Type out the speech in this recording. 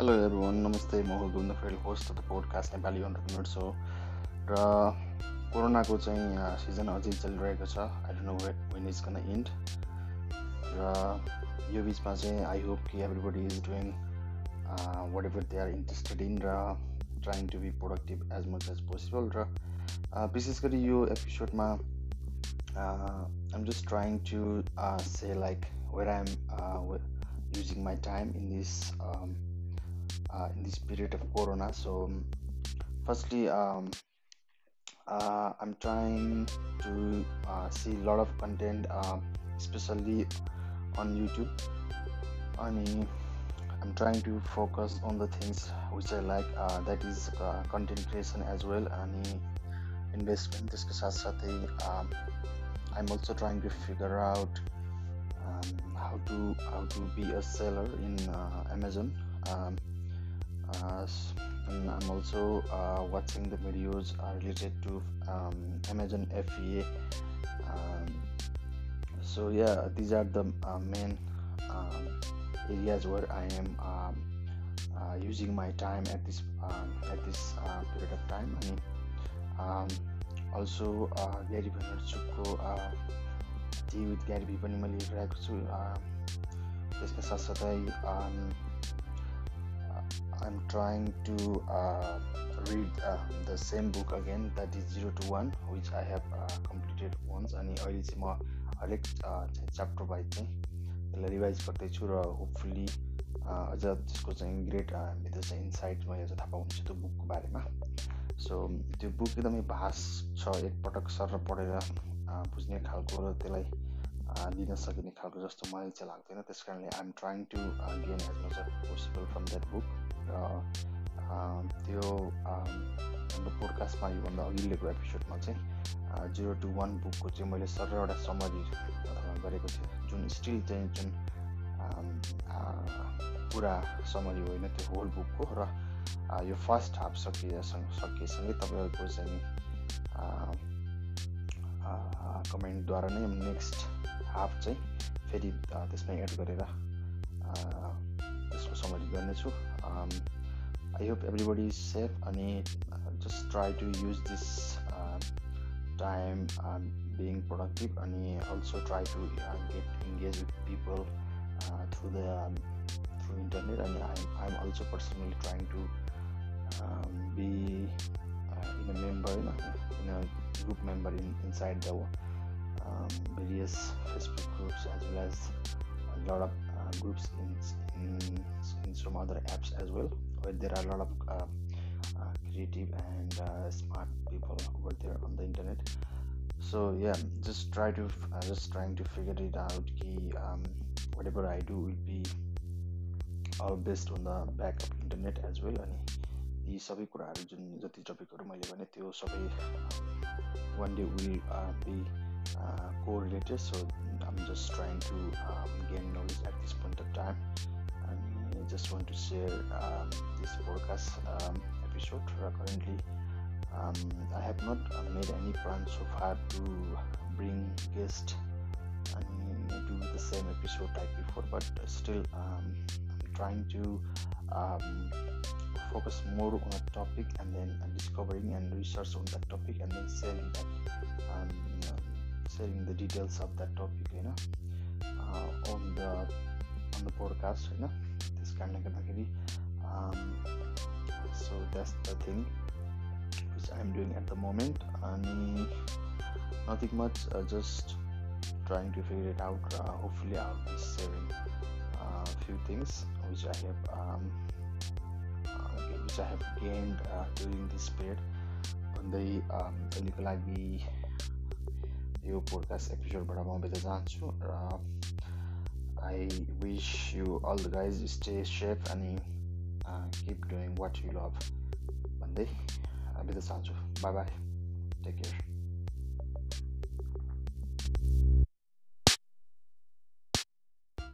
Hello everyone नमस्ते म हो गुन्द frail host of the podcast Nepali entrepreneur so र कोरोनाको चाहिँ सिजन अझै चलिरहेको छ। I don't know when is gonna end र यो बिचमा चाहिँ आई होप कि everybody is doing whatever they are interested in raw trying to be productive as much as possible र विशेष गरी यो एपिसोडमा I'm just trying to say like where I am using my time in this uh, in this period of corona. So um, firstly um, uh, i'm trying to uh, see a lot of content um, especially on youtube. And i'm trying to focus on the things which i like uh, that is uh, content creation as well and investment. Um, i'm also trying to figure out um, how to how to be a seller in uh, amazon. Um, uh, and I'm also uh, watching the videos uh, related to um, Amazon FBA. Um, so yeah, these are the main um, areas where I am um, using my time at this um, at this period of time. अनि also ग्यारी भेनर्चुकको T with Gary भी पनि मैले हेरिरहेको छु त्यसका साथसाथै I'm trying to uh, read uh, the same book again that is 0 to 1 which I have uh, completed once अनि अहिले चाहिँ म हरेक च्याप्टर वाइज चाहिँ त्यसलाई रिभाइज गर्दैछु र होपफुल्ली अझ त्यसको चाहिँ ग्रेट भित्र चाहिँ इन्साइट अझ थाहा पाउँछु त्यो बुकको बारेमा सो त्यो बुक एकदमै भास छ एकपटक सर पढेर बुझ्ने खालको र त्यसलाई दिन सकिने खालको जस्तो मलाई चाहिँ लाग्दैन त्यस कारणले I'm trying to gain as much as possible from that book र त्यो हाम्रो पोडकास्टमा योभन्दा अघिल्लोको एपिसोडमा चाहिँ जिरो टु वान बुकको चाहिँ मैले सर एउटा समरी गरेको थिएँ जुन स्टिल चाहिँ जुन पुरा समरी होइन त्यो होल बुकको र यो फर्स्ट हाफ सकिएसँग सकिएसँगै तपाईँहरूको चाहिँ कमेन्टद्वारा नै नेक्स्ट हाफ चाहिँ फेरि त्यसमा एड गरेर त्यसको समरी गर्नेछु। I hope everybody is safe अनि just try to use this time being productive अनि also try to get engage with people through the through internet अनि I I am also personally trying to be in a member होइन in a group member in inside the um, various Facebook groups as well as a lot of uh, groups in, in, in some other apps as well where there are a lot of uh, uh, creative and uh, smart people over there on the internet so yeah just try to uh, just trying to figure it out key um, whatever i do will be all based on the backup internet as well अनि यी सबै कुराहरू जुन जति टपिकहरू मैले भने त्यो सबै one day will be uh, correlated. So i'm just trying to um, gain knowledge at this point of time. And i just want to share um, this podcast um, episode currently. Um, i have not uh, made any plans so far to bring guests and do the same episode like before but still um, i'm trying to um, focus more on a topic and then discovering and research on that topic and then selling that. Um, sharing the details of that topic होइन on the on the podcast होइन त्यस कारणले गर्दाखेरि so that's the thing which I'm doing at the moment अनि nothing much uh, just trying to figure it out uh, hopefully I'll be sharing a uh, few things which I have um, uh, which I have gained uh, during this period भन्दै अहिलेको लागि यो podcast एपिसोडबाट म बिदा चाहन्छु र I wish you all the guys stay safe अनि keep doing what you love भन्दै बिदा चाहन्छु बाई बाई टेक केयर